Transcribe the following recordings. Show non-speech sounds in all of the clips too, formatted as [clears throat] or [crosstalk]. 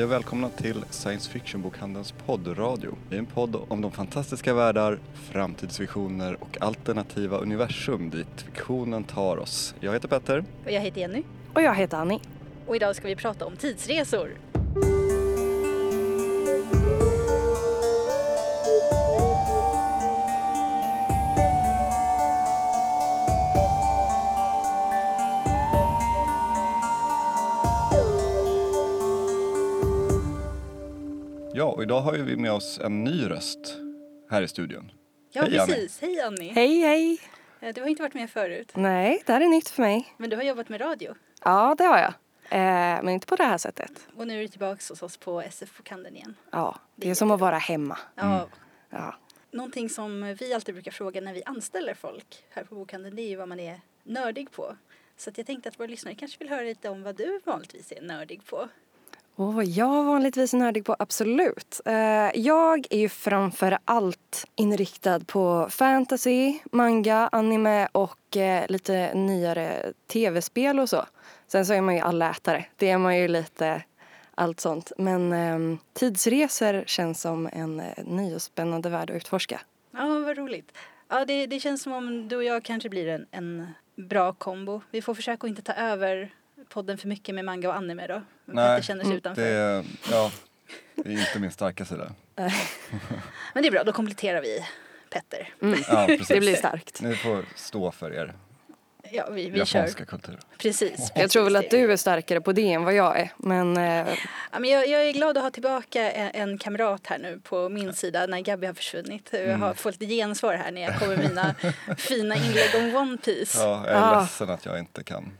Hej och välkomna till Science Fiction-bokhandelns poddradio. Det är en podd om de fantastiska världar, framtidsvisioner och alternativa universum dit fiktionen tar oss. Jag heter Petter. Och jag heter Jenny. Och jag heter Annie. Och idag ska vi prata om tidsresor. Idag har ju vi med oss en ny röst här i studion. Ja, Hej, Annie. precis. Hej Annie. Hej, hej! Eh, Du har inte varit med förut, Nej, det här är nytt för mig. men du har jobbat med radio. Ja, det har jag. Eh, men inte på det här sättet. Och nu är du tillbaka hos oss på SF-bokhandeln igen. Ja, det är som att vara hemma. Ja, Ja. Någonting som vi alltid brukar fråga när vi anställer folk här på bokhandeln det är ju vad man är nördig på. Så att jag tänkte att våra lyssnare kanske vill höra lite om vad du vanligtvis är nördig på. Oh, vad jag vanligtvis är nördig på, absolut. Eh, jag är ju framför allt inriktad på fantasy, manga, anime och eh, lite nyare tv-spel och så. Sen så är man ju allätare. Det är man ju lite allt sånt. Men ehm, tidsresor känns som en eh, ny och spännande värld att utforska. Ja, vad roligt. Ja, det, det känns som om du och jag kanske blir en, en bra kombo. Vi får försöka att inte ta över podden för mycket med manga och anime då. Petter känner sig utanför. det, ja, det är inte min starka sida. [laughs] Men det är bra, då kompletterar vi Petter. Ja, [laughs] precis. Det blir starkt. Ni får stå för er Ja, vi, vi kör. japanska kultur. Precis. Jag tror väl att du är starkare på det än vad jag är. Men eh, Ja, men jag, jag är glad att ha tillbaka en, en kamrat här nu på min sida när Gabby har försvunnit. Jag Mm. har fått lite gensvar här när jag kommer med mina [laughs] fina inlägg om One Piece. Ja, jag är Ah. ledsen att jag inte kan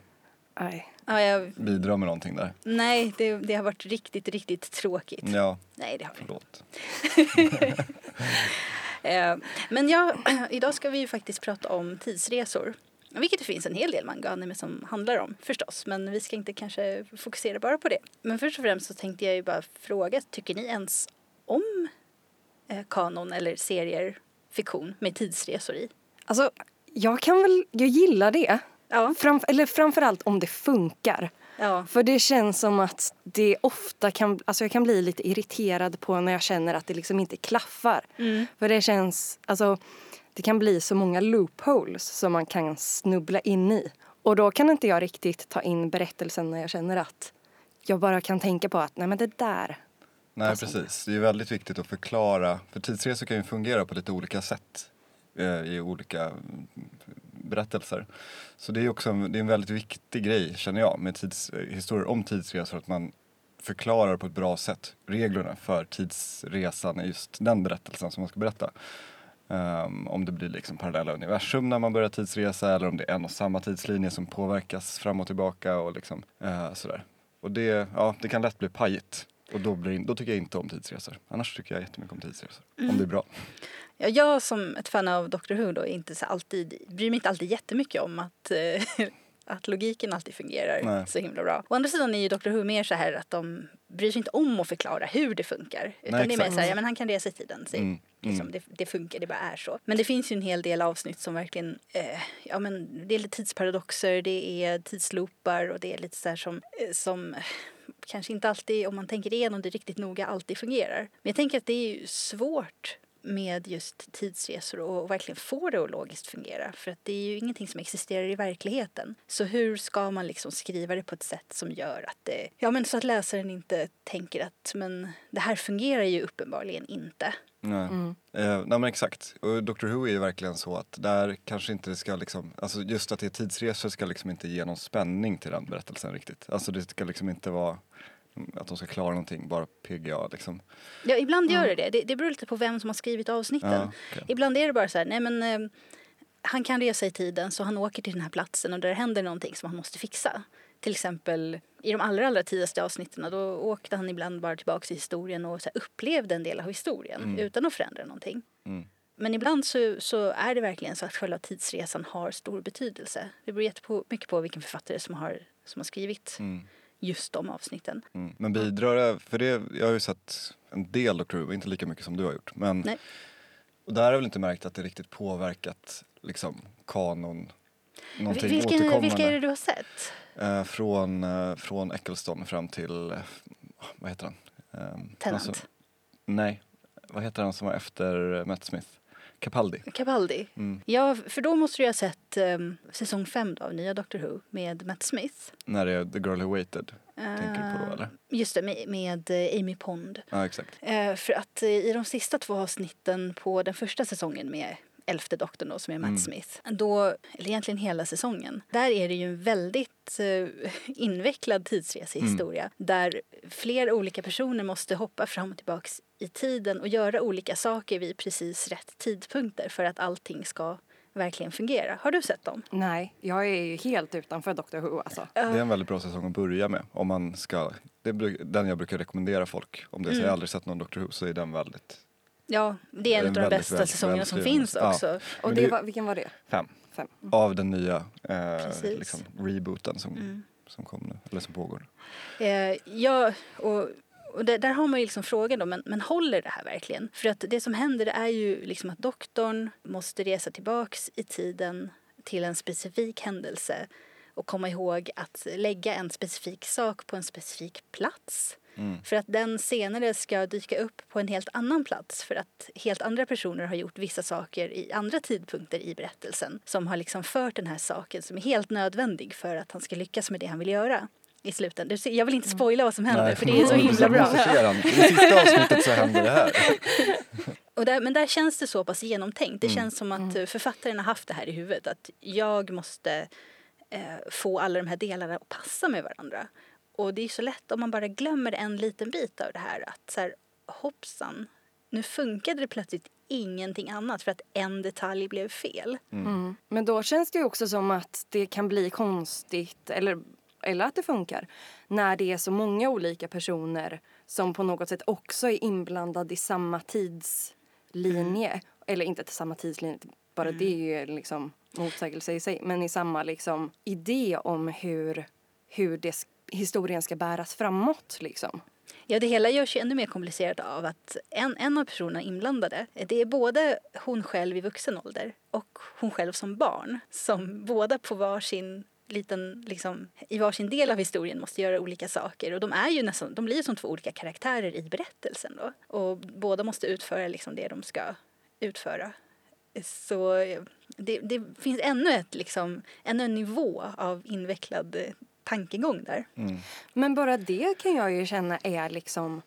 nej. Ja, jag, bidra med någonting där. nej, det, det har varit riktigt, riktigt tråkigt. Ja, Nej, det har inte. förlåt. [laughs] Eh, Men ja, [clears throat] idag ska vi ju faktiskt prata om tidsresor. Vilket det finns en hel del manga och anime som handlar om förstås. Men vi ska inte kanske fokusera bara på det. Men först och främst så tänkte jag ju bara fråga, tycker ni ens om eh, kanon eller serier, fiktion med tidsresor i? Alltså, jag kan väl, jag gillar det. Ja. Fram, eller framförallt om det funkar. Ja. För det känns som att det ofta kan, alltså jag kan bli lite irriterad på när jag känner att det liksom inte klaffar. Mm. För det känns, alltså det kan bli så många loopholes som man kan snubbla in i. Och då kan inte jag riktigt ta in berättelsen när jag känner att jag bara kan tänka på att nej men det där. Nej precis, det är väldigt viktigt att förklara, för tidsresor kan ju fungera på lite olika sätt eh, i olika berättelser. Så det är också en, det är en väldigt viktig grej känner jag med tids, historier om tidsresor, att man förklarar på ett bra sätt reglerna för tidsresan i just den berättelsen som man ska berätta. Um, om det blir liksom parallella universum när man börjar tidsresa eller om det är en och samma tidslinje som påverkas fram och tillbaka och liksom uh, sådär. Och det, ja, det kan lätt bli pajigt. Och då, blir, då tycker jag inte om tidsresor. Annars tycker jag jättemycket om tidsresor. Om det är bra. Ja, jag som ett fan av Doctor Who då inte så alltid, bryr mig inte alltid jättemycket om att, eh, [laughs] att logiken alltid fungerar Nej. så himla bra. Å andra sidan är ju Doctor Who mer så här att de bryr sig inte om att förklara hur det funkar. Utan Nej, det är mer så här, ja men han kan resa i tiden. Så, Mm, liksom, mm. det, det funkar, det bara är så. Men det finns ju en hel del avsnitt som verkligen, eh, ja men det är lite tidsparadoxer, det är tidsloopar och det är lite så här som, eh, som kanske inte alltid, om man tänker igenom det riktigt noga, alltid fungerar. Men jag tänker att det är ju svårt med just tidsresor och verkligen få det att logiskt fungera. För att det är ju ingenting som existerar i verkligheten. Så hur ska man liksom skriva det på ett sätt som gör att det, ja men så att läsaren inte tänker att men det här fungerar ju uppenbarligen inte. Nej. Eh, nej men exakt. Och Doctor Who är ju verkligen så att där kanske inte det ska liksom, alltså just att det är tidsresor ska liksom inte ge någon spänning till den berättelsen riktigt. Alltså det ska liksom inte vara att de ska klara någonting, bara PGA liksom. Ja, ibland gör det det. det. Det beror lite på vem som har skrivit avsnitten. Ja, okej. Ibland är det bara så här, nej men eh, han kan resa i tiden så han åker till den här platsen och där händer någonting som han måste fixa. Till exempel i de allra, allra tidigaste avsnitten då åkte han ibland bara tillbaka i historien och så här, upplevde en del av historien utan att förändra någonting. Mm. Men ibland så, så är det verkligen så att själva tidsresan har stor betydelse. Det beror jättemycket på vilken författare som har, som har skrivit Mm. Just de avsnitten. Mm. Men bidrar det, för det, jag har ju sett en del Doctor Who, inte lika mycket som du har gjort. Men, Nej. och där har jag väl inte märkt att det riktigt påverkat liksom kanon, någonting Vilken, vilka är det du har sett? Eh, från, eh, från Eccleston fram till, eh, vad heter han? Um, Tennant. nej, vad heter han som var efter Matt Smith? Capaldi. Capaldi. Mm. Ja, för då måste du ha sett um, säsong fem då, av nya Doctor Who med Matt Smith. När det är The Girl Who Waited. Tänker du på då, Eh, eller? Just det, med, med eh, Amy Pond. Ja, exakt. Eh, för att i de sista två avsnitten på den första säsongen med elfte doktorn då, som är Matt Mm. Smith. Då, eller egentligen hela säsongen. Där är det ju en väldigt eh, invecklad tidsresehistoria. Där flera olika personer måste hoppa fram och tillbaks i tiden och göra olika saker vid precis rätt tidpunkter för att allting ska verkligen fungera. Har du sett dem? Nej, jag är ju helt utanför Doctor Who alltså. Det är en väldigt bra säsong att börja med. Om man ska, det är den jag brukar rekommendera folk. Om det är så Mm. jag har aldrig sett någon Doctor Who så är den väldigt Ja, det är en Den av de väldigt bästa säsongerna som finns Ja. också. Och det det- var, vilken var det? fem. Fem. Av den nya eh, liksom, rebooten som, Mm. som kom nu, eller som pågår. Eh, ja, och, och det, där har man ju liksom frågan då, men, men håller det här verkligen? För att det som händer är ju liksom att doktorn måste resa tillbaks i tiden till en specifik händelse och komma ihåg att lägga en specifik sak på en specifik plats. Mm. För att den senare ska dyka upp på en helt annan plats för att helt andra personer har gjort vissa saker i andra tidpunkter i berättelsen som har liksom fört den här saken som är helt nödvändig för att han ska lyckas med det han vill göra i ser- Jag vill inte spoila vad som händer för det är så himla bra. I det sista avsnittet så händer det här. [laughs] Och där, men där känns det så pass genomtänkt. Det Mm. känns som att eh, författaren har haft det här i huvudet. Att jag måste eh, få alla de här delarna att passa med varandra. Och det är så lätt om man bara glömmer en liten bit av det här. Att så här, hoppsan, nu funkade det plötsligt ingenting annat för att en detalj blev fel. Mm. Men då känns det ju också som att det kan bli konstigt, eller, eller att det funkar, när det är så många olika personer som på något sätt också är inblandade i samma tidslinje. Eller inte till samma tidslinje, bara det är ju liksom motsägelse i sig, men i samma liksom idé om hur, hur det, historien ska bäras framåt liksom. Ja, det hela görs ju ännu mer komplicerat av att en, en av personerna inblandade, det är både hon själv i vuxen ålder och hon själv som barn som båda på varsin liten, liksom, i varsin del av historien måste göra olika saker. Och de är ju nästan, de blir ju som två olika karaktärer i berättelsen då. Och båda måste utföra liksom det de ska utföra. Så eh, det, det finns ännu, ett, liksom, ännu en nivå av invecklad eh, tankegång där. Mm. Men bara det kan jag ju känna är liksom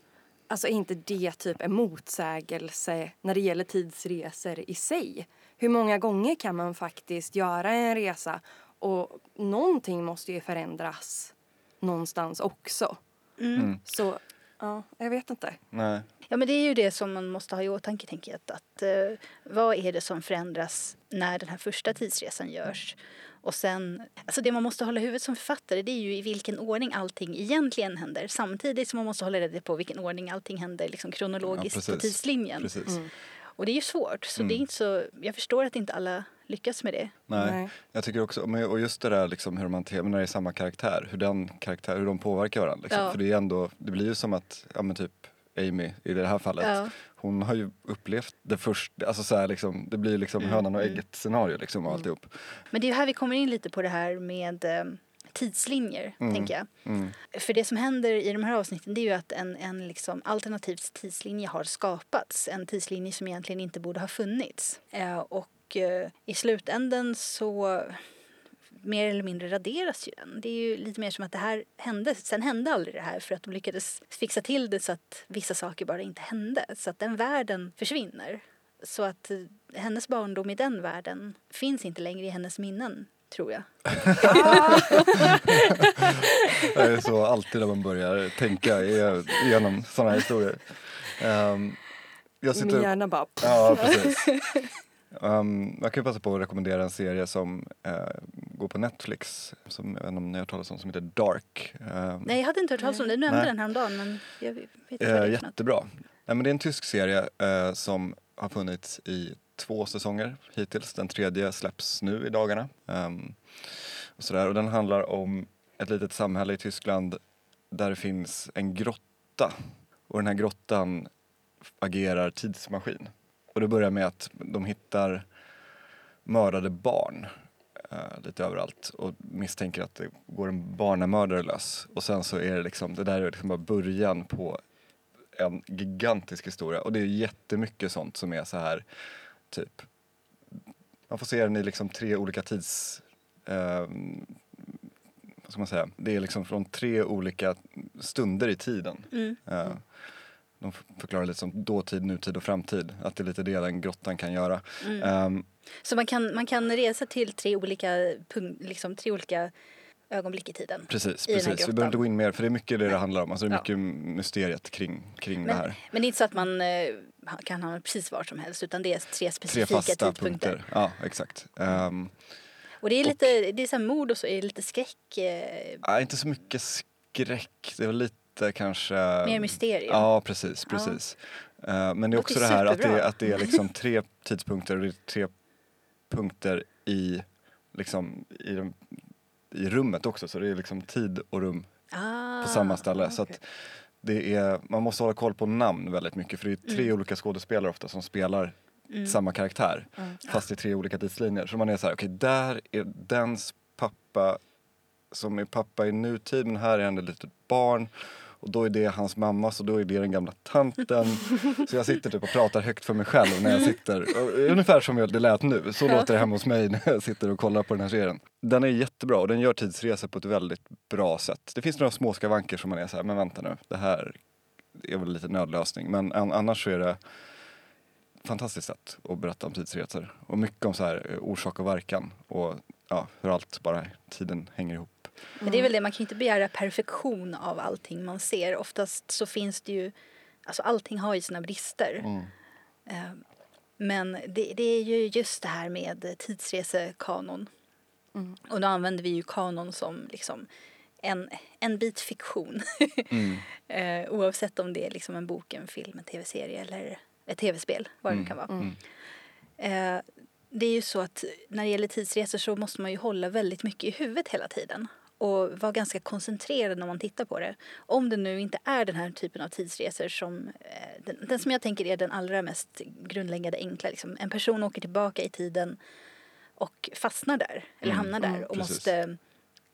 Alltså är inte det typ en motsägelse när det gäller tidsresor i sig? Hur många gånger kan man faktiskt göra en resa och någonting måste ju förändras någonstans också. Mm. Så ja, jag vet inte. Nej. Ja, men det är ju det som man måste ha i åtanke, tänker jag. Att, att, eh, vad är det som förändras när den här första tidsresan görs? Och sen, alltså det man måste hålla i huvudet som författare det är ju i vilken ordning allting egentligen händer. Samtidigt som man måste hålla reda på vilken ordning allting händer liksom kronologiskt Ja, på tidslinjen. Precis. Och det är ju svårt. Så Mm. det är inte så, jag förstår att inte alla lyckas med det. Nej. Nej. Jag tycker också, men- och just det där liksom hur men när det är samma karaktär, hur den karaktär, hur de påverkar varandra. Liksom. Ja. För det är ändå, det blir ju som att, ja men typ Amy i det här fallet, Ja. hon har ju upplevt det först, alltså så här liksom, det blir liksom hönan och mm. ägget scenario liksom och alltihop. Men det är ju här vi kommer in lite på det här med eh, tidslinjer, Mm. tänker jag. Mm. För det som händer i de här avsnitten det är ju att en, en liksom alternativ tidslinje har skapats. En tidslinje som egentligen inte borde ha funnits. Eh, och eh, i slutänden så mer eller mindre raderas ju den. Det är ju lite mer som att det här hände, sen hände aldrig det här för att de lyckades fixa till det så att vissa saker bara inte hände. Så att den världen försvinner. Så att eh, hennes barndom i den världen finns inte längre i hennes minnen, tror jag. [laughs] Det är så alltid när man börjar tänka igenom sådana här historier. Um, jag Min sitter, hjärna bara... Ja, precis. Um, jag kan passa på att rekommendera en serie som eh, går på Netflix, som jag vet inte om ni har hört talas om, som heter Dark. Um, Nej, jag hade inte hört talas om det. Du nämnde Nej. den häromdagen, men jag vet inte något. jättebra. Nej, men det är en tysk serie eh, som har funnits i två säsonger hittills. Den tredje släpps nu i dagarna. Um, och, sådär. och den handlar om ett litet samhälle i Tyskland där det finns en grotta. Och den här grottan agerar tidsmaskin. Och det börjar med att de hittar mördade barn uh, lite överallt och misstänker att det går en barnamördare lös. Och sen så är det liksom, det där är liksom bara början på en gigantisk historia och det är jättemycket sånt som är så här typ man får se den i liksom tre olika tids eh, vad ska man säga, det är liksom från tre olika stunder i tiden. Mm. Eh, de förklarar lite som dåtid, nutid och framtid. Att det är lite det den grottan kan göra. Mm. Ehm, Så man kan, man kan resa till tre olika, liksom, tre olika ögonblick i tiden. precis, I precis. Vi behöver inte gå in mer för det är mycket det det handlar om. Alltså det är Ja. mycket mysteriet kring, kring det Men, här. men det är inte så att man eh, kan hamna precis var som helst utan det är tre Tre specifika fasta tidpunkter. punkter. Ja, exakt. Ehm, Och det är lite, det är så här mord och så är det lite skräck, eh, ja, inte så mycket skräck. Det väl lite kanske... mer mysterium. Ja, precis. Ja. precis. Eh, men det är också Låter det här att det, att det är liksom [laughs] tre tidpunkter och det är tre punkter i, liksom, i, den- i rummet också. Så det är liksom tid och rum Ah, på samma ställe. Så okej. att det är, man måste hålla koll på namn väldigt mycket för det är tre Mm. olika skådespelare ofta som spelar Mm. samma karaktär Mm. fast i tre olika tidslinjer. Så man är så här, okej där är dens pappa som är pappa i nutid men här är han ett litet barn och då är det hans mamma så då är det den gamla tanten. [laughs] så jag sitter typ och pratar högt för mig själv när jag sitter, ungefär som det lät nu, så låter det hemma hos mig när jag sitter och kollar på den här serien. Den är jättebra och den gör tidsresor på ett väldigt bra sätt. Det finns några små skavanker som man är så här, men vänta nu, det här är väl lite nödlösning men an- annars så är det fantastiskt sätt att berätta om tidsresor. Och mycket om så här eh, orsak och verkan och ja, hur allt bara, tiden hänger ihop. Men det är väl det, man kan ju inte begära perfektion av allting man ser. Oftast så finns det ju, alltså allting har ju sina brister. Mm. Eh, Men det, det är ju just det här med tidsresekanon. Mm. Och då använder vi ju kanon som liksom en, en bit fiktion. Mm. [laughs] Eh, oavsett om det är liksom en bok, en film, en tv-serie eller ett tv-spel, vad det Mm, kan vara. mm. Eh, det är ju så att när det gäller tidsresor så måste man ju hålla väldigt mycket i huvudet hela tiden och vara ganska koncentrerad när man tittar på det. Om det nu inte är den här typen av tidsresor som eh, den, den som jag tänker är den allra mest grundläggande enkla. Liksom. En person åker tillbaka i tiden och fastnar där, eller Mm, hamnar där mm, och precis. måste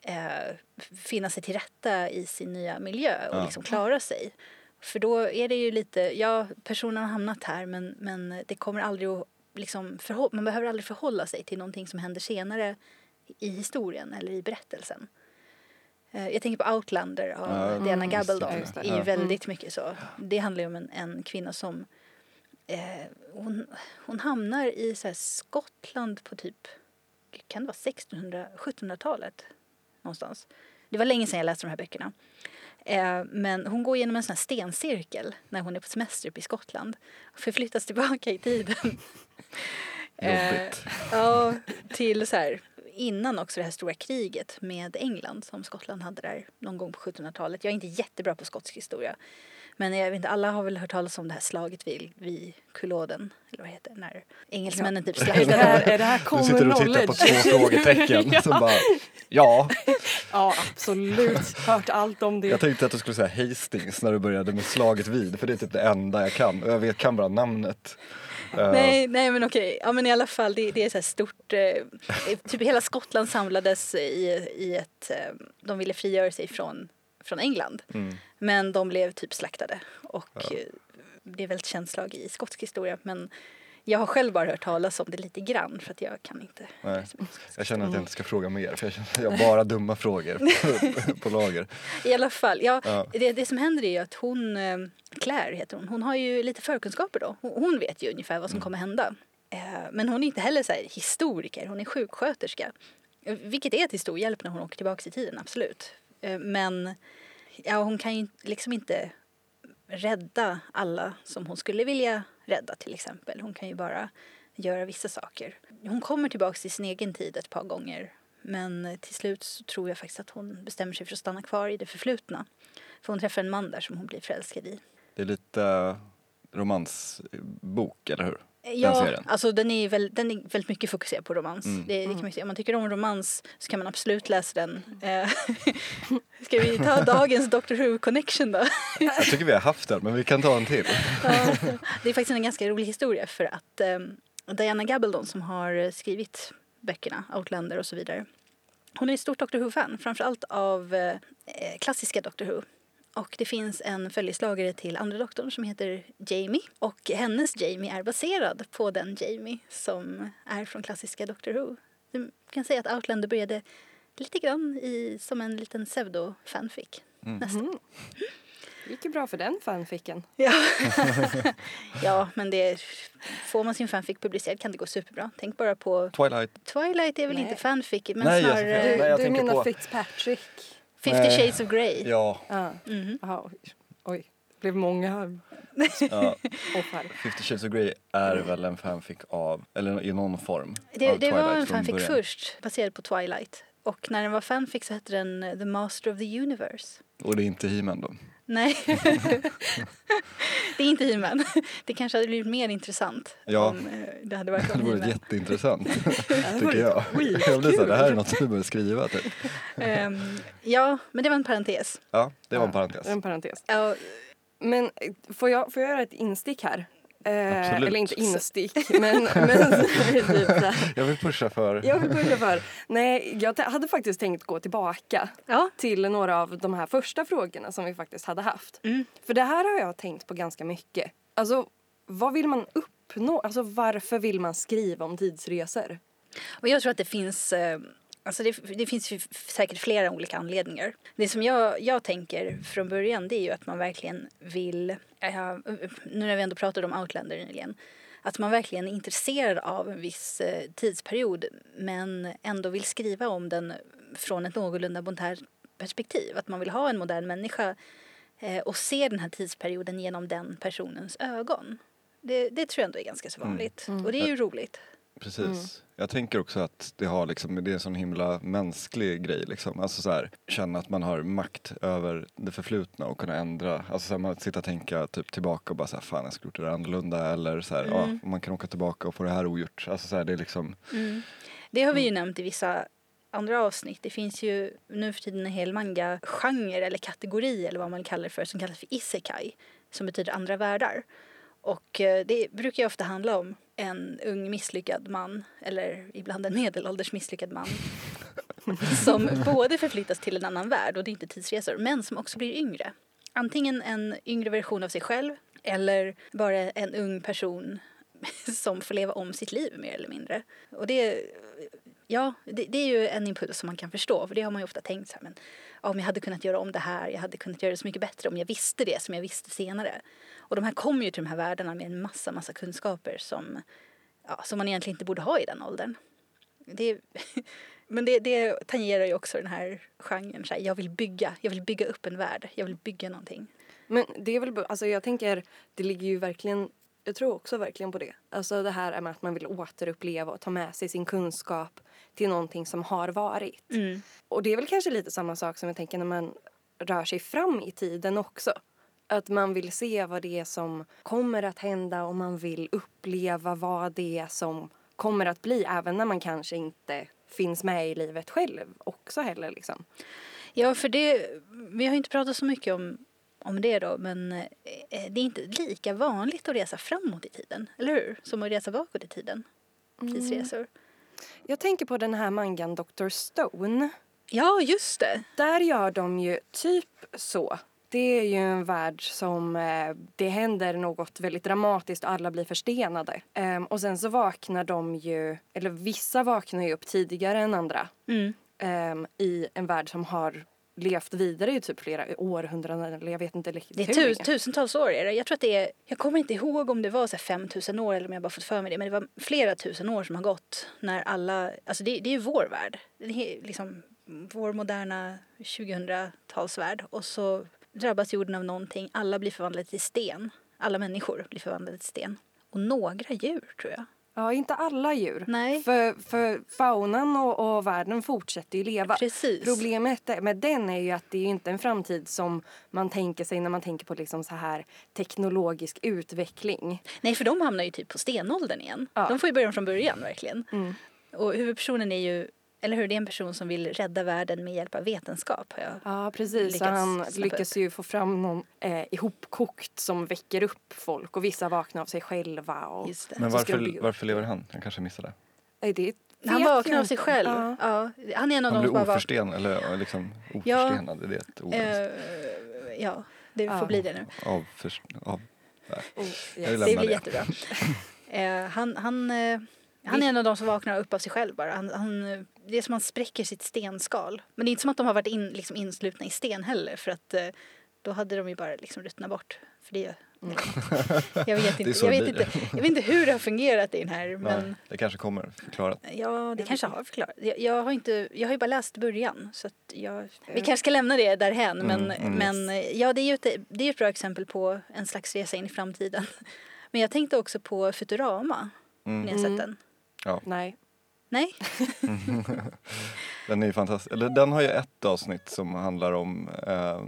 eh, finna sig till rätta i sin nya miljö och Ja. liksom klara sig. För då är det ju lite, ja personen har hamnat här men, men det kommer aldrig att liksom man behöver aldrig förhålla sig till någonting som händer senare i historien eller i berättelsen. Eh, Jag tänker på Outlander av Ja, Diana mm, Gabaldon. just det. Det är ju väldigt mycket så. Det handlar ju om en, en kvinna som eh, hon, hon hamnar i så här Skottland på typ, kan det vara 1600, 1700-talet någonstans. Det var länge sedan jag läste de här böckerna. Eh, men hon går igenom en sån här stencirkel när hon är på semester uppe i Skottland. Och förflyttas tillbaka i tiden. Eh, Jobbigt. ja, till så här innan också det här stora kriget med England som Skottland hade där någon gång på 1700-talet. Jag är inte jättebra på skotsk historia. Men jag vet inte, alla har väl hört talas om det här slaget vid, vid Kulloden, eller vad heter det, när engelsmännen typ Är [laughs] det slaktade. här, är det här Du common sitter och tittar på två frågetecken [laughs] ja. som bara, ja. ja, absolut. Hört allt om det. Jag tänkte att du skulle säga Hastings när du började med slaget vid, för det är typ det enda jag kan. Och jag vet, kan bara namnet. Eh, Nej, nej men okej. Ja men i alla fall det, det är så stort. Eh, typ hela Skottland samlades i, i ett, eh, de ville frigöra sig från, från England. Mm. Men de blev typ slaktade. Och Ja. eh, det är väldigt känt slag i skotsk historia. Men jag har själv bara hört talas om det lite grann för att jag kan inte. Nej. Jag känner att jag inte ska fråga mer, för jag känner att jag har bara dumma frågor [laughs] på, lager. I alla fall, ja, Ja. Det, det som händer är ju att hon, eh, Claire heter hon, hon har ju lite förkunskaper då. Hon, vet ju ungefär vad som Mm. kommer hända. Eh, men hon är inte heller så här historiker, hon är sjuksköterska. Vilket är till stor hjälp när hon åker tillbaka i tiden, absolut. Eh, men ja, hon kan ju liksom inte rädda alla som hon skulle vilja rädda till exempel. Hon kan ju bara göra vissa saker. Hon kommer tillbaka till sin egen tid ett par gånger. Men till slut så tror jag faktiskt att hon bestämmer sig för att stanna kvar i det förflutna. För hon träffar en man där som hon blir förälskad i. Det är lite romansbok, eller hur? Ja, serien. alltså den är, väl, den är väldigt mycket fokuserad på romans. Mm. Det, det kan man, säga. om man tycker om romans så kan man absolut läsa den. Eh, [laughs] Ska vi ta dagens Doctor Who connection då? Jag tycker vi har haft den, men vi kan ta en till. [laughs] Ja, det är faktiskt en ganska rolig historia för att eh, Diana Gabaldon som har skrivit böckerna, Outlander och så vidare. Hon är ett stort Doctor Who-fan, framförallt av eh, klassiska Doctor Who. Och det finns en följeslagare till andra doktorn som heter Jamie. Och hennes Jamie är baserad på den Jamie som är från klassiska Doctor Who. Du kan säga att Outlander började lite grann i, som en liten pseudo-fanfic. Nästan. Mm. Det gick ju bra för den fanficken. [laughs] Ja. [laughs] ja, men det, får man sin fanfic publicerad kan det gå superbra. Tänk bara på Twilight. Twilight är väl Nej. inte fanfic men Nej, snarare Du, Nej, du menar på- Fitzpatrick? Fifty Nej. shades of Grey. Ja, Ja. Mhm. Jaha, oj. oj. Det blev många ja. [laughs] Fifty Shades of Grey är väl en fanfic av, eller i någon form. Det, det var en fanfic början. först baserad på Twilight. Och när den var fanfic så hette den eh, The Master of the Universe. Och det är inte He-Man då? Nej, det är inte He-Man. Det kanske hade blivit mer intressant Ja. om eh, det hade varit [laughs] Det om [laughs] hade varit jätteintressant, Det tycker jag. Jag blir så här, det här är något du börjar skriva typ. Ehm, ja, men det var en parentes. Ja, det var en Ja, parentes. En parentes. Ja, Men eh, får jag, får jag göra ett instick här? Eh, eller inte instick, men, men typ. [laughs] Jag vill pusha för... Jag vill börja för. Nej, jag hade faktiskt tänkt gå tillbaka ja. till några av de här första frågorna som vi faktiskt hade haft. Mm. För det här har jag tänkt på ganska mycket. Alltså, vad vill man uppnå? Alltså, varför vill man skriva om tidsresor? Och jag tror att det finns, eh, alltså det, det finns säkert flera olika anledningar. Det som jag, jag tänker från början det är ju att man verkligen vill, eh, nu när vi ändå pratade om Outlander nyligen, att man verkligen är intresserad av en viss eh, tidsperiod men ändå vill skriva om den från ett någorlunda modernt perspektiv. Att man vill ha en modern människa eh, och se den här tidsperioden genom den personens ögon. Det, det tror jag ändå är ganska så vanligt. Och det är ju roligt. Precis. Jag tänker också att det har liksom, det är en sån himla mänsklig grej liksom. Alltså så här, känna att man har makt över det förflutna och kunna ändra. Alltså så här, man sitta och tänka typ tillbaka och bara så här, fan jag skulle gjort det där annorlunda eller så här, ja, Mm. man kan åka tillbaka och få det här ogjort. Alltså så här, det är liksom, Mm. Det har vi ju nämnt i vissa andra avsnitt. Det finns ju nu för tiden en hel manga-genre eller kategori eller vad man kallar det för som kallas för isekai som betyder andra världar. Och eh, det brukar ju ofta handla om en ung misslyckad man eller ibland en medelålders misslyckad man [laughs] som både förflyttas till en annan värld och det är inte tidsresor men som också blir yngre. Antingen en yngre version av sig själv eller bara en ung person [laughs] som får leva om sitt liv mer eller mindre. Och det, ja, det, det är ju en impuls som man kan förstå för det har man ju ofta tänkt så här, men om jag hade kunnat göra om det här, jag hade kunnat göra det så mycket bättre om jag visste det som jag visste senare. Och de här kommer ju till de här världarna med en massa, massa kunskaper som, ja, som man egentligen inte borde ha i den åldern. Det, [laughs] men det, det tangerar ju också den här genren, så här, jag vill bygga, jag vill bygga upp en värld, jag vill bygga någonting. Men det är väl, alltså jag tänker, det ligger ju verkligen, jag tror också verkligen på det. Alltså det här med att man vill återuppleva och ta med sig sin kunskap till någonting som har varit. Mm. Och det är väl kanske lite samma sak som jag tänker när man rör sig fram i tiden också. Att man vill se vad det är som kommer att hända och man vill uppleva vad det är som kommer att bli även när man kanske inte finns med i livet själv också heller liksom. Ja, för det, vi har inte pratat så mycket om, om det då, men eh, det är inte lika vanligt att resa framåt i tiden, eller hur? Som att resa bakåt i tiden, tidsresor. Jag tänker på den här mangan Dr. Stone. Ja, just det. Där gör de ju typ så. Det är ju en värld som eh, det händer något väldigt dramatiskt och alla blir förstenade. Ehm, och sen så vaknar de ju, eller vissa vaknar ju upp tidigare än andra Mm. ehm, i en värld som har levt vidare i typ flera århundraden eller jag vet inte riktigt Det är hur tu, länge. tusentals år är det. Jag tror att det är, jag kommer inte ihåg om det var så här 5000 år eller om jag bara fått för mig det, men det var flera tusen år som har gått när alla, alltså det, det är ju vår värld. Det är liksom vår moderna 2000-talsvärld och så drabbas jorden av någonting, alla blir förvandlade till sten. Alla människor blir förvandlade till sten. Och några djur tror jag. Ja, inte alla djur. Nej. För, för faunan och, och världen fortsätter ju leva. Precis. Problemet med den är ju att det är inte en framtid som man tänker sig när man tänker på liksom så här teknologisk utveckling. Nej, för de hamnar ju typ på stenåldern igen. Ja. De får ju börja från början verkligen. Mm. Och huvudpersonen är ju, eller hur, det är en person som vill rädda världen med hjälp av vetenskap. Har jag. Ja, precis. Så Lyckas han lyckas ju få fram någon eh, ihopkokt som väcker upp folk och vissa vaknar av sig själva. Och, Just det. men varför, varför lever han? Jag kanske missade. Nej, det Han vaknar av sig själv. Ja. Ja. Han är en av Han de som blir oförsten, eller liksom oförstenad, är det ett ord? eh, ja, det får Ja. bli det nu. Av, för, av, Oh, Jag yes. Det blir det. jättebra. [laughs] Eh, han, han, eh, han är en av de som vaknar upp av sig själv bara. Han, han, det är som att han spräcker sitt stenskal. Men det är inte som att de har varit in, liksom inslutna i sten heller för att eh, då hade de ju bara liksom ruttnat bort. För det, Mm. [laughs] jag, vet [laughs] inte, jag, vet inte, jag vet inte hur det har fungerat i den här nej, men det kanske kommer förklarat. ja, det kanske har förklarat. Jag, jag, har inte, jag har ju bara läst början så att jag, vi kanske ska lämna det därhen men, Mm, mm. men ja, det är ju ett, det är ett bra exempel på en slags resa in i framtiden. [laughs] Men jag tänkte också på Futurama. Mm. Ni har sett Mm. Den? Nej. Nej? Den är ju fantastisk. Eller den har ju ett avsnitt som handlar om eh,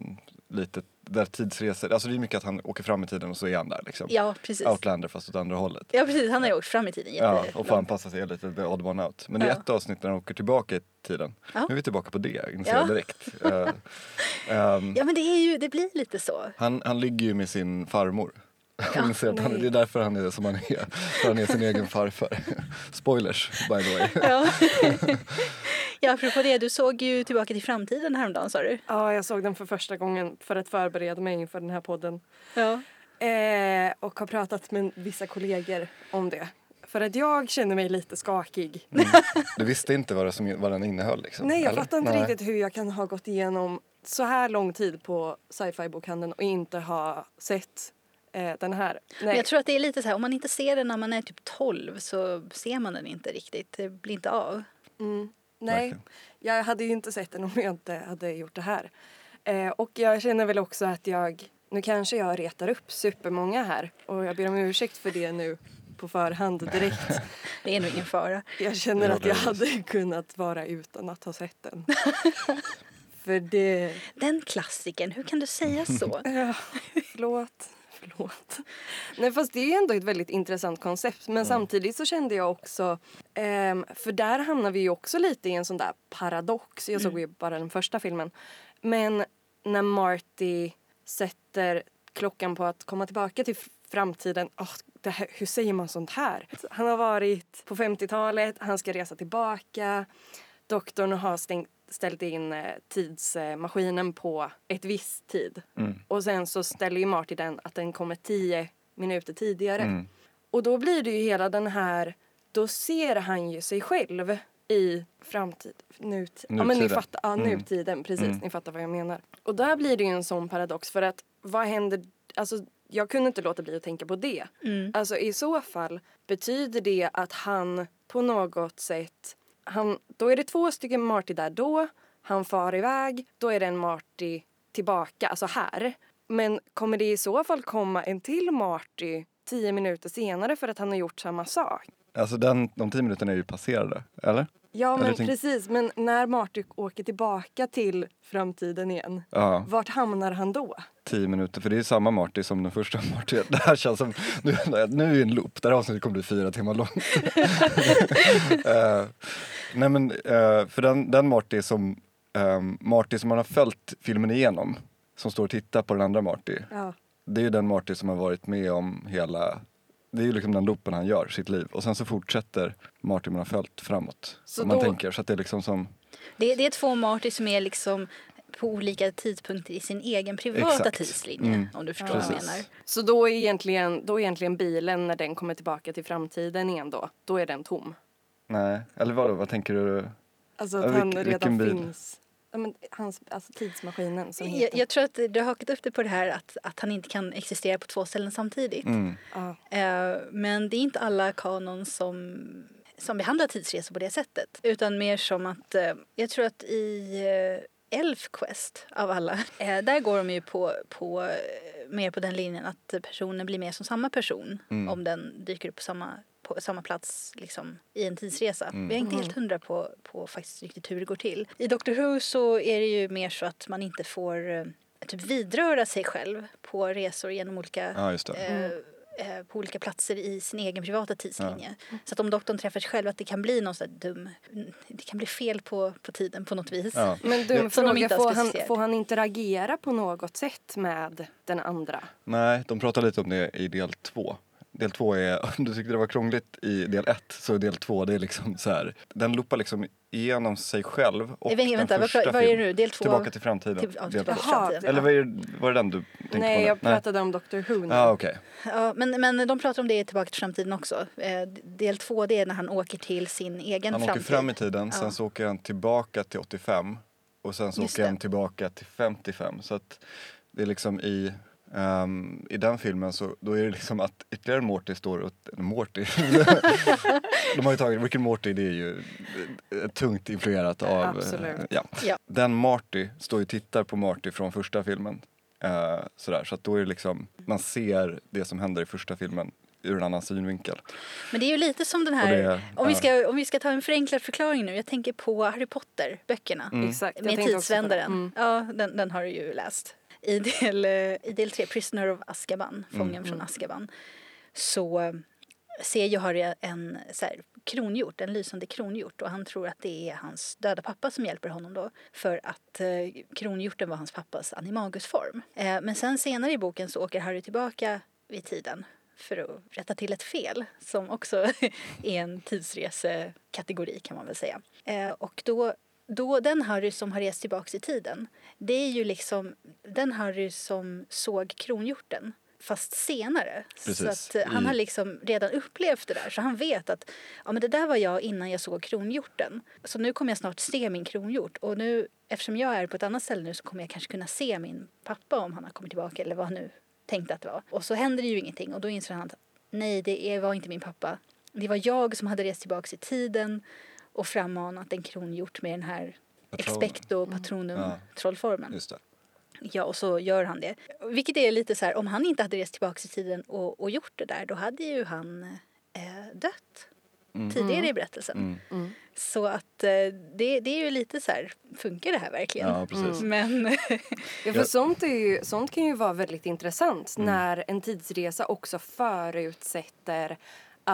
lite där tidsresor, alltså det är mycket att han åker fram i tiden och så är han där liksom. Ja, precis. Outlander fast åt andra hållet. Ja, precis. Han har ju åkt fram i tiden Ja, och får anpassa sig lite the odd one out. Men det är Ja. ett avsnitt när han åker tillbaka i tiden. Ja. Nu är vi tillbaka på det, inser Ja. jag direkt. Eh, [laughs] ehm, Ja, men det, är ju, det blir lite så. han, han ligger ju med sin farmor. Ja, Inser att han, det är därför han är som han är. För han är sin egen farfar. Spoilers by the way. Ja. [laughs] ja, apropå det, du såg ju Tillbaka till framtiden häromdagen sa du. Ja, jag såg den för första gången för att förbereda mig inför den här podden. Ja. Eh, och har pratat med vissa kollegor om det. För att jag känner mig lite skakig. [laughs] Du visste inte vad, det som, vad den innehöll liksom? Nej, jag fattar inte Nej. riktigt hur jag kan ha gått igenom så här lång tid på sci-fi bokhandeln och inte ha sett eh, den här. Nej. jag tror att det är lite så här, om man inte ser den när man är typ 12 så ser man den inte riktigt. Det blir inte av. Mm, nej, Verkligen. jag hade ju inte sett den om jag inte hade gjort det här. Eh, och jag känner väl också att jag, nu kanske jag retar upp supermånga här och jag ber om ursäkt för det nu på förhand direkt. [laughs] Det är nog ingen fara. Jag känner att jag hade kunnat vara utan att ha sett den. [laughs] för det... Den klassiken, hur kan du säga så? [laughs] Ja, förlåt. Förlåt. Nej fast det är ändå ett väldigt intressant koncept men samtidigt så kände jag också ehm, för där hamnar vi ju också lite i en sån där paradox. Jag såg ju bara den första filmen. Men när Marty sätter klockan på att komma tillbaka till framtiden. det här, hur säger man sånt här? Han har varit på 50-talet, han ska resa tillbaka. Doktorn har stängt, ställt in eh, tidsmaskinen på ett visst tid. Mm. Och sen så ställer ju Marty den att den kommer tio minuter tidigare. Mm. Och då blir det ju hela den här, då ser han ju sig själv i framtid, nutid. Ja men ni Nutiden. fattar, ja Mm. nutiden, precis, Mm. ni fattar vad jag menar. Och där blir det ju en sån paradox för att vad händer, alltså jag kunde inte låta bli att tänka på det. Mm. Alltså i så fall betyder det att han på något sätt, han, då är det två stycken Marty där då, han far iväg, då är det en Marty tillbaka, alltså här. Men kommer det i så fall komma en till Marty tio minuter senare för att han har gjort samma sak? Alltså den, de tio minuterna är ju passerade, eller? Ja men tänk- precis, men när Marty åker tillbaka till framtiden igen, Ja, vart hamnar han då? tio minuter. För det är samma Marty som den första [laughs] Marty. Det här känns som, nu, nu är det en loop. Det här avsnittet kommer bli fyra timmar långt. [laughs] Eh, nej men, eh, för den, den Marty som, um, Marty som man har följt filmen igenom, som står och tittar på den andra Marty. Ja. Det är ju den Marty som har varit med om hela, det är ju liksom den loopen han gör, sitt liv. Och sen så fortsätter Marty man har följt framåt. Så man då- tänker, så att det är liksom som, Det, det är två Marty som är liksom på olika tidpunkter i sin egen privata Exakt. tidslinje. Mm. Om du förstår vad jag menar. Så då är, egentligen, då är egentligen bilen, när den kommer tillbaka till framtiden igen då, då är den tom? nej, eller vadå, vad tänker du? Alltså Ja, att han redan finns. Hans, alltså tidsmaskinen som Jag, heter. jag tror att du har hakat upp det på det här att, att han inte kan existera på två ställen samtidigt. Mm. Ja. Eh, men det är inte alla kanon som, som behandlar tidsresor på det sättet. Utan mer som att, eh, jag tror att i eh, Elfquest av alla, [laughs] där går de ju på, på mer på den linjen att personen blir mer som samma person Mm. om den dyker upp på samma, på samma plats liksom, i en tidsresa. Mm. Vi är inte helt hundra på, på faktiskt riktigt hur det går till. I Doctor Who så är det ju mer så att man inte får eh, typ vidröra sig själv på resor genom olika Ja, just det. eh, eh, på olika platser i sin egen privata tidslinje. Så att om doktorn träffar sig själv att det kan bli någon sån dum, det kan bli fel på, på tiden på något vis. Ja. Men du, Ja. en Som de fråga, får han, får han interagera på något sätt med den andra? Nej, de pratar lite om det i del två. Del två är, om [laughs] du tyckte det var krångligt i del ett så är del två det är liksom så här, den loopar liksom igenom sig själv och vänta, den vänta första vad är det filmen. nu? Del två? Tillbaka till framtiden. Till, ja, till framtiden. Eller var det, var det den du tänkte Nej, på? nu? jag pratade om Doctor Who nu. Ja, okej. Ja, men, men de pratar om det i Tillbaka till framtiden också. Eh, del två det är när han åker till sin egen Han åker framtid. fram i tiden, Ja. sen så åker han tillbaka till 85 och sen så Just åker han det. tillbaka till 55. Så att det är liksom i, ehm, i den filmen så då är det liksom att ytterligare Morty står och, eller Morty, [laughs] de har ju tagit, Rick and Morty det är ju eh, tungt influerat av, eh, Absolut. ja. Ja. Den Marty står ju och tittar på Marty från första filmen. Eh, sådär, så att då är det liksom, man ser det som händer i första filmen ur en annan synvinkel. Men det är ju lite som den här, det- om, vi ska, om vi ska ta en förenklad förklaring nu. Jag tänker på Harry Potter-böckerna. Mm. Med tidsvändaren. Mm. Ja, den, den har du ju läst. I del, eh, I del tre, Prisoner of Azkaban, Fången Mm. från Azkaban, så eh, ser ju Harry en så här, kronhjort, en lysande kronhjort och han tror att det är hans döda pappa som hjälper honom då för att eh, kronhjorten var hans pappas animagusform. Eh, men sen senare i boken så åker Harry tillbaka vid tiden för att rätta till ett fel som också [laughs] är en tidsresekategori kan man väl säga. Eh, och då, då den Harry som har rest tillbaks i tiden, det är ju liksom den Harry som såg kronhjorten fast senare. Precis, Så att eh, han har liksom redan upplevt det där så han vet att ja, men det där var jag innan jag såg kronhjorten. Så nu kommer jag snart se min kronhjort och nu eftersom jag är på ett annat ställe nu så kommer jag kanske kunna se min pappa om han har kommit tillbaka eller vad han nu tänkte att det var. Och så händer det ju ingenting och då inser han att nej, det var inte min pappa. Det var jag som hade rest tillbaks i tiden och frammanat en kronhjort med den här Patronen. expecto patronum Ja. trollformen. Just det. Ja, och så gör han det. Vilket är lite så här, om han inte hade rest tillbaks i tiden och, och gjort det där, då hade ju han eh, dött Mm. tidigare i berättelsen. Mm. Mm. Så att eh, det, det är ju lite så här, funkar det här verkligen? Ja, precis. Men [laughs] Ja, för sånt, är ju, sånt kan ju vara väldigt intressant Mm. när en tidsresa också förutsätter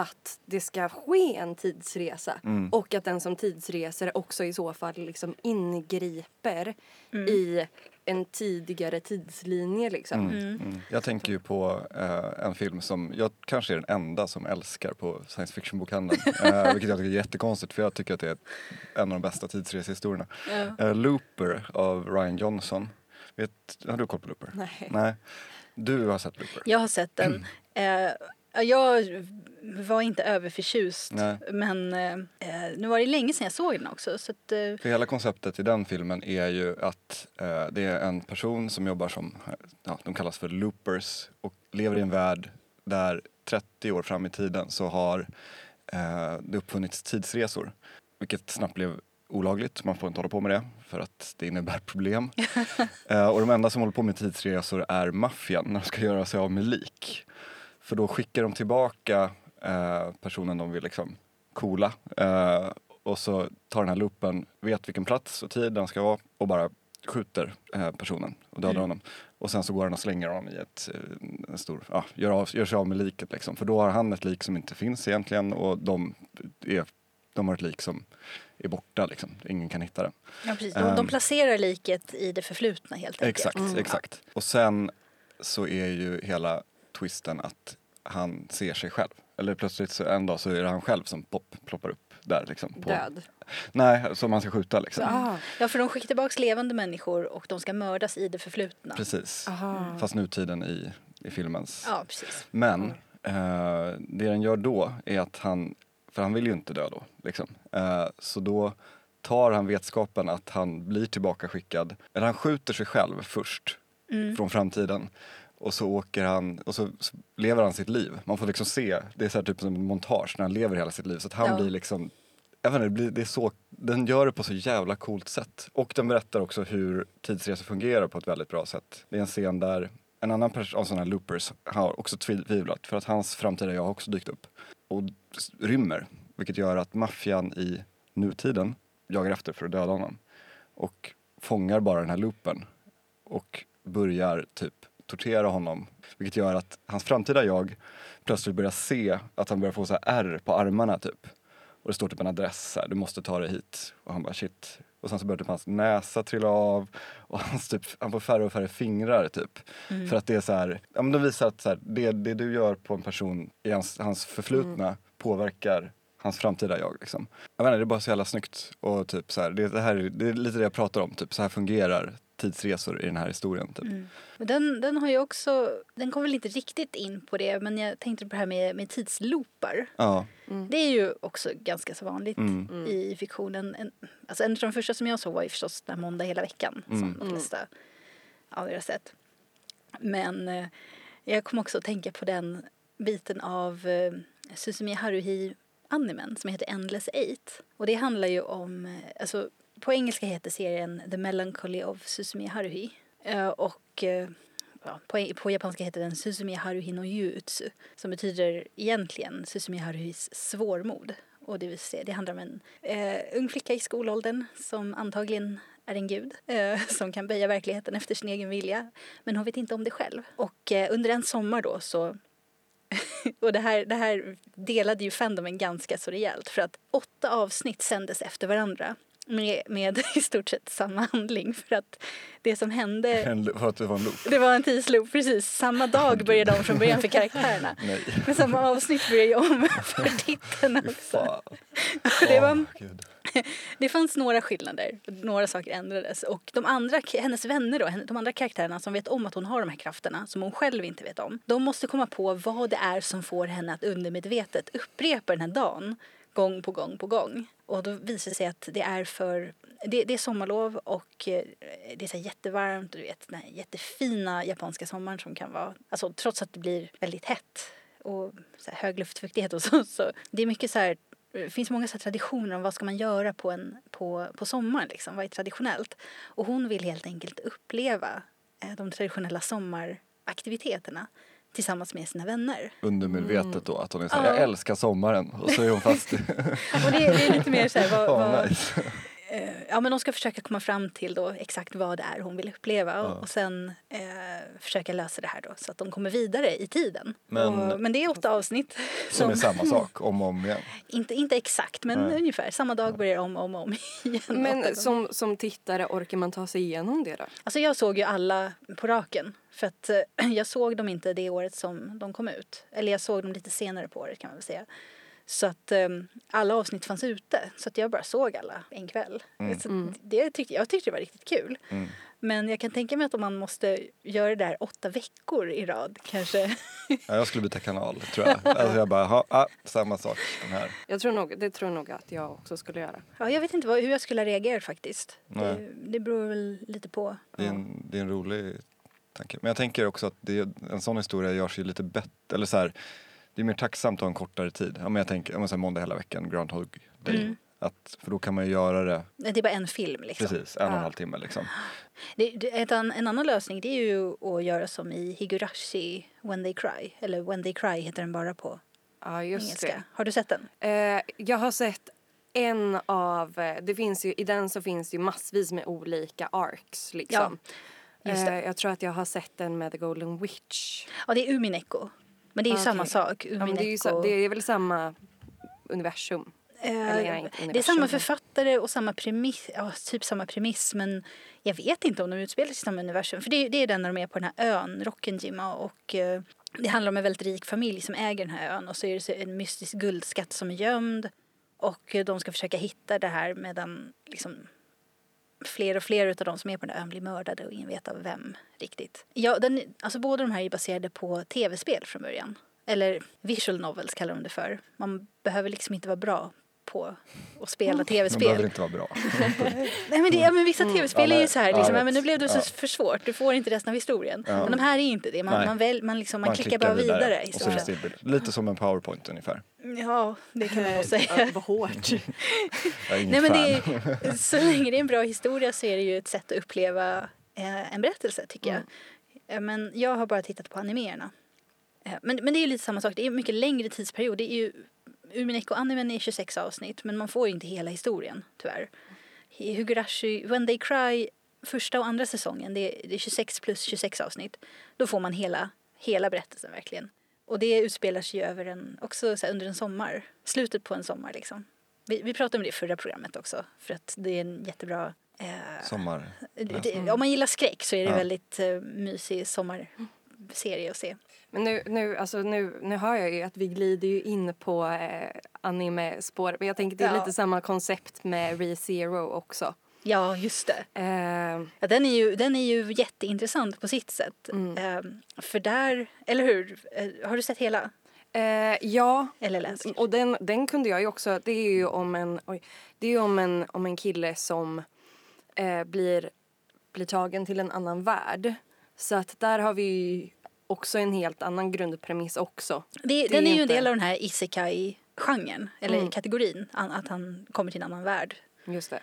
att det ska ske en tidsresa Mm. och att den som tidsreser också i så fall liksom ingriper Mm. i en tidigare tidslinje. Liksom. Mm. Mm. Jag tänker ju på eh, en film som jag kanske är den enda som älskar på science fiction-bokhandeln. [laughs] eh, vilket jag tycker är jättekonstigt för jag tycker att det är en av de bästa tidsresehistorierna. ja. Eh, Looper av Ryan Johnson. Vet, har du koll på Looper? Nej. Nej. Du har sett Looper? jag har sett den. [clears throat] Eh, jag var inte överförtjust, Nej. men eh, nu var det länge sedan jag såg den också. Så att, eh, För hela konceptet i den filmen är ju att eh, det är en person som jobbar som, ja, de kallas för loopers och lever i en värld där 30 år fram i tiden så har eh, det uppfunnits tidsresor. Vilket snabbt blev olagligt, man får inte hålla på med det för att det innebär problem. [laughs] eh, och de enda som håller på med tidsresor är maffian när de ska göra sig av med lik. För då skickar de tillbaka eh, personen de vill liksom coola eh, och så tar den här loopen, vet vilken plats och tid den ska vara och bara skjuter eh, personen och dödar Mm. honom. Och sen så går han och slänger honom i ett eh, en stor, ja, gör, av, gör sig av med liket liksom. För då har han ett lik som inte finns egentligen och de, är, de har ett lik som är borta liksom. Ingen kan hitta det. ja, precis. De, de Ehm. placerar liket i det förflutna helt enkelt. Exakt, Mm. exakt. Och sen så är ju hela twisten att han ser sig själv. Eller plötsligt så en dag så är det han själv som pop, ploppar upp där liksom. På, Död. Nej, som han ska skjuta liksom. Ah, Ja, för de skickar tillbaka levande människor och de ska mördas i det förflutna. Precis. aha. Fast nutiden i, i filmens. Ja, precis. Men eh, det den gör då är att han, för han vill ju inte dö då, liksom. Eh, så då tar han vetskapen att han blir tillbaka skickad, eller han skjuter sig själv först Mm. från framtiden. Och så åker han, och så lever han sitt liv. Man får liksom se, det är så här typ som en montage när han lever hela sitt liv. Så att han Ja. blir liksom, jag vet inte, det blir, det är så, den gör det på så jävla coolt sätt. Och den berättar också hur tidsresor fungerar på ett väldigt bra sätt. Det är en scen där en annan person, av sådana här loopers, har också tvivlat för att hans framtida jag har också dykt upp och rymmer. Vilket gör att maffian i nutiden jagar efter för att döda honom. Och fångar bara den här loopen och börjar typ tortera honom. Vilket gör att hans framtida jag plötsligt börjar se att han börjar få så här ärr på armarna typ. Och det står typ en adress här, du måste ta dig hit. Och han bara shit. Och sen så börjar typ hans näsa trilla av och [laughs] hans typ, han får färre och färre fingrar typ. För att det är så här, ja men de visar att så här, det, det du gör på en person i hans, hans förflutna påverkar hans framtida jag. Liksom. Jag inte, det är bara så jävla snyggt. Och typ så här, det, det, här, är- det är lite det jag pratar om, typ så här fungerar tidsresor i den här historien. Typ. Men Den, den har ju också, den kom väl inte riktigt in på det men jag tänkte på det här med, med tidsloopar. Ja, Det är ju också ganska så vanligt Mm. i fiktionen. En, alltså en av de första som jag såg var ju förstås den här Måndag hela veckan Mm. som de flesta av er har sett. Men eh, jag kom också att tänka på den biten av eh, Susumiya Haruhi-animen som heter Endless Eight. Och det handlar ju om, eh, alltså på engelska heter serien The Melancholy of Susumi Haruhi. Eh, och eh, ja, på, på japanska heter den Susumi Haruhi no Jutsu som betyder egentligen Susumi Haruhis svårmod. Och det, vill säga, det handlar om en eh, ung flicka i skolåldern som antagligen är en gud eh, [laughs] som kan böja verkligheten efter sin egen vilja. Men hon vet inte om det själv. Och eh, under en sommar då så [laughs] och det här, det här delade ju fandomen ganska så rejält för att åtta avsnitt sändes efter varandra med, med [laughs] i stort sett samma handling för att det som hände [laughs] en, för att det var en loop. det var en tidsloop, precis. Samma [laughs] dag började de från början för karaktärerna. Nej. Men samma avsnitt började om för titeln också. Det, var, det fanns några skillnader, några saker ändrades. Och de andra, hennes vänner då, de andra karaktärerna som vet om att hon har de här krafterna, som hon själv inte vet om. De måste komma på vad det är som får henne att undermedvetet upprepa den här dagen gång på gång på gång. Och då visar det sig att det är för det, det är sommarlov och eh, det är så jättevarmt och du vet den här jättefina japanska sommaren som kan vara, alltså trots att det blir väldigt hett och så här hög luftfuktighet och så, [laughs] så det är mycket så här det finns många så här traditioner om vad ska man göra på, en, på, på sommaren. Liksom. Vad är traditionellt? Och hon vill helt enkelt uppleva eh, de traditionella sommaraktiviteterna tillsammans med sina vänner. Undermedvetet då, att hon är såhär, Ja. jag älskar sommaren. Och så är hon fast i... [laughs] Och det, det är lite mer så här, vad, [laughs] vad, nice. Eh, ja, men de ska försöka komma fram till då exakt vad det är hon vill uppleva och, och sen eh, försöka lösa det här då så att de kommer vidare i tiden. Men- och, men det är åtta avsnitt. Som är samma [laughs] sak om och om igen. Inte, inte exakt men Nej. ungefär. Samma dag börjar om och om, om igen. Men som, som tittare, orkar man ta sig igenom det då? Alltså jag såg ju alla på raken. För att eh, [clears throat] jag såg dem inte det året som de kom ut. Eller jag såg dem lite senare på året kan man väl säga. Så att eh, alla avsnitt fanns ute. Så att jag bara såg alla en kväll. Så det tyckte, jag tyckte det var riktigt kul. Men jag kan tänka mig att om man måste göra det där åtta veckor i rad kanske. Ja, jag skulle byta kanal tror jag. Alltså jag bara, ha, ah, samma sak. Den här. Jag tror nog, det tror nog att jag också skulle göra. ja, jag vet inte vad, hur jag skulle ha reagerat faktiskt. Det, det beror väl lite på. Det är, en, det är en rolig tanke. Men jag tänker också att det, en sån historia görs ju lite bättre, eller så här, det är mer tacksamt att ha en kortare tid. Ja, men jag tänker, om man säger måndag hela veckan, Groundhog Day. Att, för då kan man ju göra det Det är bara en film liksom. precis en och en halv timme liksom. Det, det, en annan lösning det är ju att göra som i Higurashi When They Cry. Eller When They Cry heter den bara på Ja, just engelska. Har du sett den? det. Eh, jag har sett en av, eh, det finns ju, i den så finns det ju massvis med olika arcs liksom. just det. Eh, jag tror att jag har sett den med The Golden Witch. Ja, det är Umineko. Men det är ju Okej. samma sak. Ja, men det, är ju det är väl samma universum? Är det är samma författare och samma premiss, ja, typ samma premiss men jag vet inte om de utspelar sig i samma universum. För det, är- det är den när de är på den här ön, Rockenjima och eh, det handlar om en väldigt rik familj som äger den här ön och så är det en mystisk guldskatt som är gömd och eh, de ska försöka hitta det här medan liksom fler och fler av de som är på den där ön blir mördade och ingen vet av vem riktigt. Ja, den, alltså båda de här är baserade på tv-spel från början. Eller visual novels kallar de det för. Man behöver liksom inte vara bra på att spela Man behöver tv-spel. inte vara bra. [laughs] Nej men, det, ja, men vissa tv-spel Ja, är ju så här, liksom, ja, men nu blev det så Ja. för svårt, du får inte resten av historien. Ja. Men de här är inte det, man, Nej. man, väl, man, liksom, man, klickar, bara vidare. det stillbild. Lite som en powerpoint ungefär. Ja, det kan man nog [laughs] Ja, säga. vad hårt. Nej, men det är, så länge det är en bra historia så är det ju ett sätt att uppleva eh, en berättelse tycker jag. Eh, Men jag har bara tittat på animerna. Eh, men, men det är ju lite samma sak, det är en mycket längre tidsperiod. Det är ju, Umineko-animen är 26 avsnitt men man får ju inte hela historien tyvärr. Higurashi, When They Cry, första och andra säsongen, det är, det är 26 plus 26 avsnitt. Då får man hela, hela berättelsen verkligen. Och det utspelar sig ju över en, också under en sommar, slutet på en sommar liksom. Vi, vi pratade om det i förra programmet också för att det är en jättebra eh, Sommar. det, om man gillar skräck så är det Ja. väldigt eh, mysig sommarserie att se. Men nu, nu, alltså nu, nu hör jag ju att vi glider ju in på eh, anime-spår. Men jag tänker det är Ja. lite samma koncept med ReZero också. Ja, just det. Eh, Ja, den, är ju, den är ju jätteintressant på sitt sätt. Eh, för där, eller hur? Eh, har du sett hela? eh, ja, Eller läst? och den, den kunde jag ju också. Det är ju om en, oj, det är om en, om en kille som eh, blir, blir tagen till en annan värld. Så att där har vi också en helt annan grundpremiss också. Det, är den är ju en inte- del av den här isekai-genren, eller kategorin, an, att han kommer till en annan värld. Just det.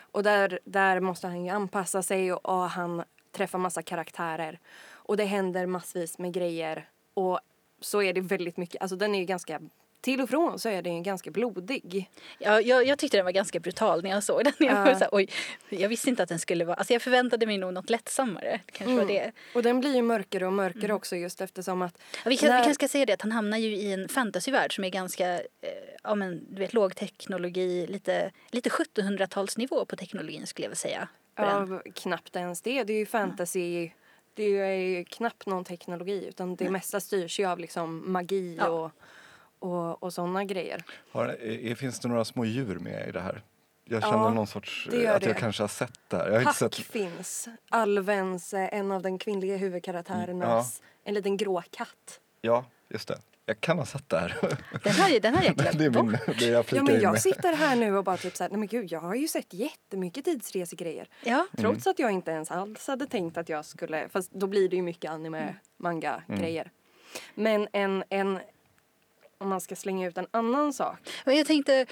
Och där, där måste han ju anpassa sig och, och han träffar massa karaktärer. Och det händer massvis med grejer. Och så är det väldigt mycket, alltså den är ju ganska, till och från så är den ju ganska blodig. Ja, jag, jag tyckte den var ganska brutal när jag såg den. [laughs] Jag, Ja. var så här, oj, jag visste inte att den skulle vara... Alltså jag förväntade mig nog något lättsammare. Det kanske var det. Och den blir ju mörkare och mörkare också just eftersom att Ja, vi, kan, när- vi kanske ska säga det att han hamnar ju i en fantasyvärld som är ganska, eh, ja men du vet lågteknologi, lite, lite 1700-talsnivå på teknologin skulle jag vilja säga. på den. Ja, knappt ens det. Det är ju fantasy. Det är ju knappt någon teknologi utan det mesta styrs ju av liksom magi Ja. och, och, och sådana grejer. Har, är, finns det några små djur med i det här? Jag Ja, känner någon sorts, att jag det. kanske har sett det här. Jag har inte Hack sett, finns. Alvens, eh, en av den kvinnliga huvudkaraktärernas, en liten grå katt. ja, just det. Jag kan ha sett det här. [laughs] Den här, den här har jag glömt det är min, bort. det jag Ja men jag sitter här nu och bara typ såhär, nej men gud jag har ju sett jättemycket tidsresegrejer. Ja. Trots att jag inte ens alls hade tänkt att jag skulle, fast då blir det ju mycket anime, Mm. manga grejer. Men en, en, om man ska slänga ut en annan sak. Men jag tänkte,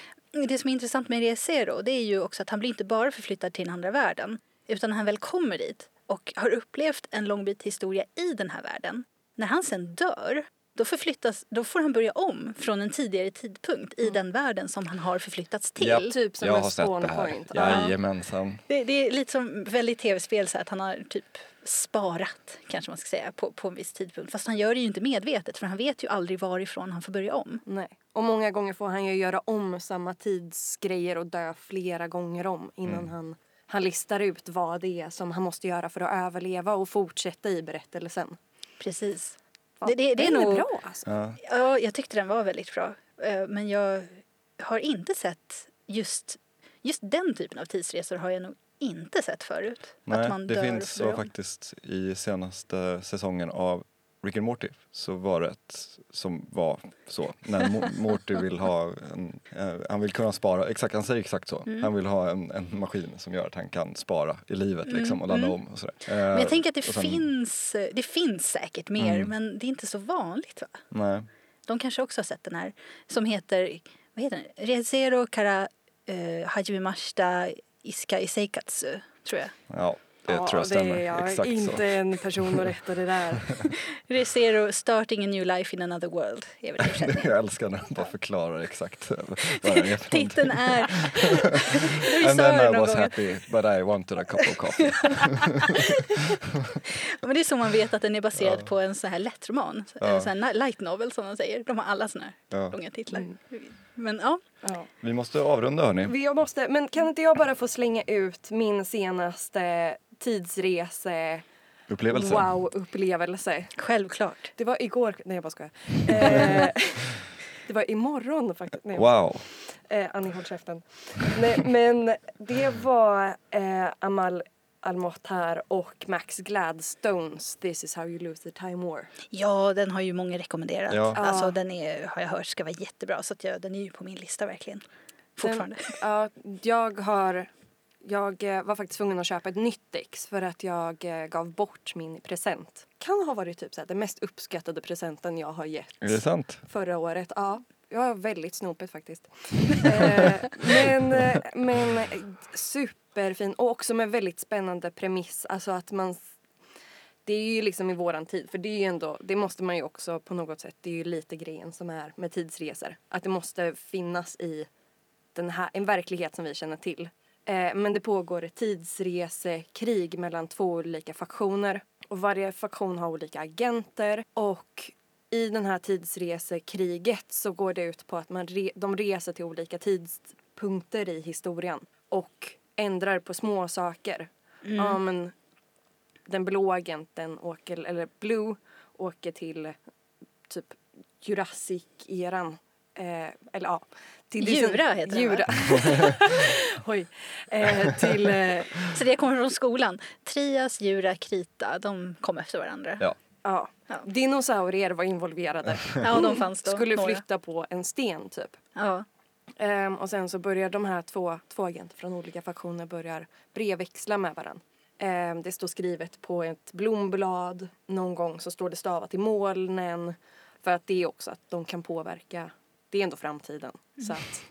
det som är intressant med Resero det är ju också att han blir inte bara förflyttad till den andra världen. Utan när han väl kommer dit och har upplevt en lång bit historia i den här världen. När han sen dör, då, förflyttas, då får han börja om från en tidigare tidpunkt i den världen som han har förflyttats till. Ja, Typ som jag en har sett det här. spawnpoint. Ja. Jajamensan. Det, det är lite som väldigt tv-spel så att han har typ sparat kanske man ska säga på, på en viss tidpunkt. Fast han gör det ju inte medvetet för han vet ju aldrig varifrån han får börja om. Nej. Och många gånger får han ju göra om samma tidsgrejer och dö flera gånger om innan Mm. han, han listar ut vad det är som han måste göra för att överleva och fortsätta i berättelsen. Precis. Det, det, det är nog... bra alltså. Ja. Ja, jag tyckte den var väldigt bra. Eh, Men jag har inte sett just, just den typen av tidsresor har jag nog inte sett förut. att Nej, man det dör finns så faktiskt i senaste säsongen av Rick and Morty så var det ett som var så. När Mo- [laughs] Morty vill ha en, eh, han vill kunna spara, exakt, han säger exakt så. Mm. Han vill ha en, en maskin som gör att han kan spara i livet liksom och ladda mm. om och sådär. Men jag tänker att det sen- finns, det finns säkert mer Mm. men det är inte så vanligt va? Nej. De kanske också har sett den här som heter, vad heter den? Rezero kara uh, hajimemashita iska iseikatsu, tror jag. Ja, det tror jag stämmer. Det är jag exakt inte så. en person att rätta det där. [laughs] Rezero starting a new life in another world är väl. [laughs] Jag älskar när han bara förklarar exakt vad den är [laughs] för Titeln är... Vi And then I was gång. happy but I wanted a cup of coffee. Men det är så man vet att den är baserad på en sån här lättroman. Ja. En sån här light novel som de säger. De har alla såna här Ja. långa titlar. Men ja, Ja. Vi måste avrunda hörni. Jag måste, men kan inte jag bara få slänga ut min senaste tidsrese Upplevelse. wow-upplevelse? självklart. Det var igår, nej jag bara skojar. [laughs] Eh, det var imorgon faktiskt. Nej, Wow. Eh, Annie, håll käften. Nej, men det var eh, Amal Almohtar och Max Gladstones This is how you lose the time war. Ja, den har ju många rekommenderat. Ja. Alltså den är, har jag hört ska vara jättebra. Så att jag, den är ju på min lista verkligen. Fortfarande. Den, ja, jag har... Jag eh, var faktiskt tvungen att köpa ett nytt ex för att jag eh, gav bort min present. Kan ha varit typ så här, den mest uppskattade presenten jag har gett Är det sant? förra året. Ja, jag var väldigt snopet faktiskt. [laughs] eh, men, men superfin och också med väldigt spännande premiss. Alltså att man det är ju liksom i våran tid, för det är ju ändå, det måste man ju också på något sätt, det är ju lite grejen som är med tidsresor. Att det måste finnas i den här, en verklighet som vi känner till. Eh, men det pågår ett tidsresekrig mellan två olika faktioner. Och varje faktion har olika agenter. Och i den här tidsresekriget så går det ut på att man re, de reser till olika punkter i historien och ändrar på små saker. Mm. Ja, men den blå agenten åker, eller Blue åker till typ Jurassic-eran. Eh, eller ja. Till Djura heter den, Djura. [laughs] Oj. Eh, till... Eh, Så det kommer från skolan. Trias, Jura, Krita, de kom efter varandra. Ja. ja. Dinosaurier var involverade. Ja, och de fanns då. Skulle några. flytta på en sten typ. Ja. Ehm, och sen så börjar de här två, två agenter från olika faktioner börjar brevväxla med varandra. Ehm, det står skrivet på ett blomblad. Någon gång så står det stavat i molnen. För att det är också att de kan påverka. Det är ändå framtiden. Så att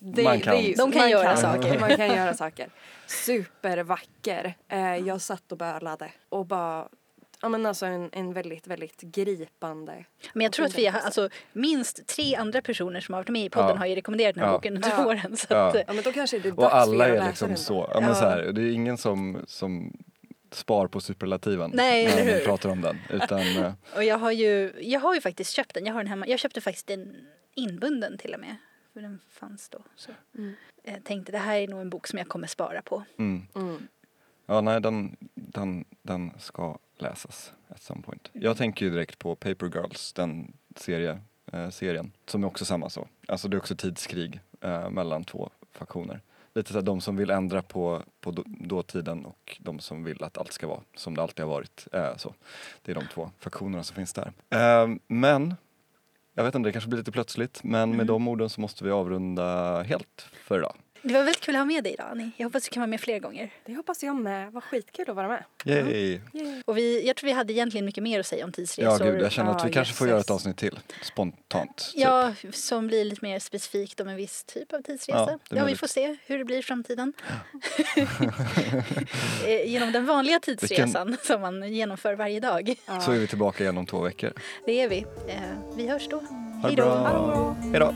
det, Man kan. det De kan man göra saker. Man kan göra saker. Supervacker. Eh, jag satt och bölade och bara Ja men alltså en, en väldigt, väldigt gripande. Men jag tror att vi har, alltså minst tre andra personer som har varit med i podden Ja. har ju rekommenderat den här Ja. boken under Ja. åren. Så Ja. att, Ja men då kanske det är dags Och alla är liksom så. Ja, men så här, det är ingen som, som spar på superlativen Nej, när man pratar om den. Utan, [laughs] eh, Och jag har ju, jag har ju faktiskt köpt den. Jag har den hemma. Jag köpte faktiskt den inbunden till och med. För den fanns då. Så. Mm. Jag tänkte det här är nog en bok som jag kommer spara på. mm. Mm. Ja, nej, den, den, den ska läsas at some point. Jag tänker ju direkt på Paper Girls, den serie, eh, serien, som är också samma så. Alltså det är också tidskrig eh, mellan två faktioner. Lite så här, de som vill ändra på, på då- dåtiden och de som vill att allt ska vara som det alltid har varit. Eh, så. Det är de två faktionerna som finns där. Eh, men, jag vet inte, det kanske blir lite plötsligt, men med de orden så måste vi avrunda helt för idag. Det var väldigt kul att ha med dig idag Annie. Jag hoppas du kan vara med fler gånger. Det hoppas jag med. Vad skitkul att vara med. Yay! Och vi, jag tror vi hade egentligen mycket mer att säga om Ja, tidsresor. gud, jag känner att vi Ja, kanske får jösses. göra ett avsnitt till, spontant. typ. Ja, som blir lite mer specifikt om en viss typ av tidsresa. Ja, Ja, vi får se hur det blir i framtiden. [laughs] Eh, Genom den vanliga tidsresan som man genomför varje dag. Ja. Så är vi tillbaka igen om två veckor. Det är vi. Eh, Vi hörs då. Ha det Hej då. bra! Hej då!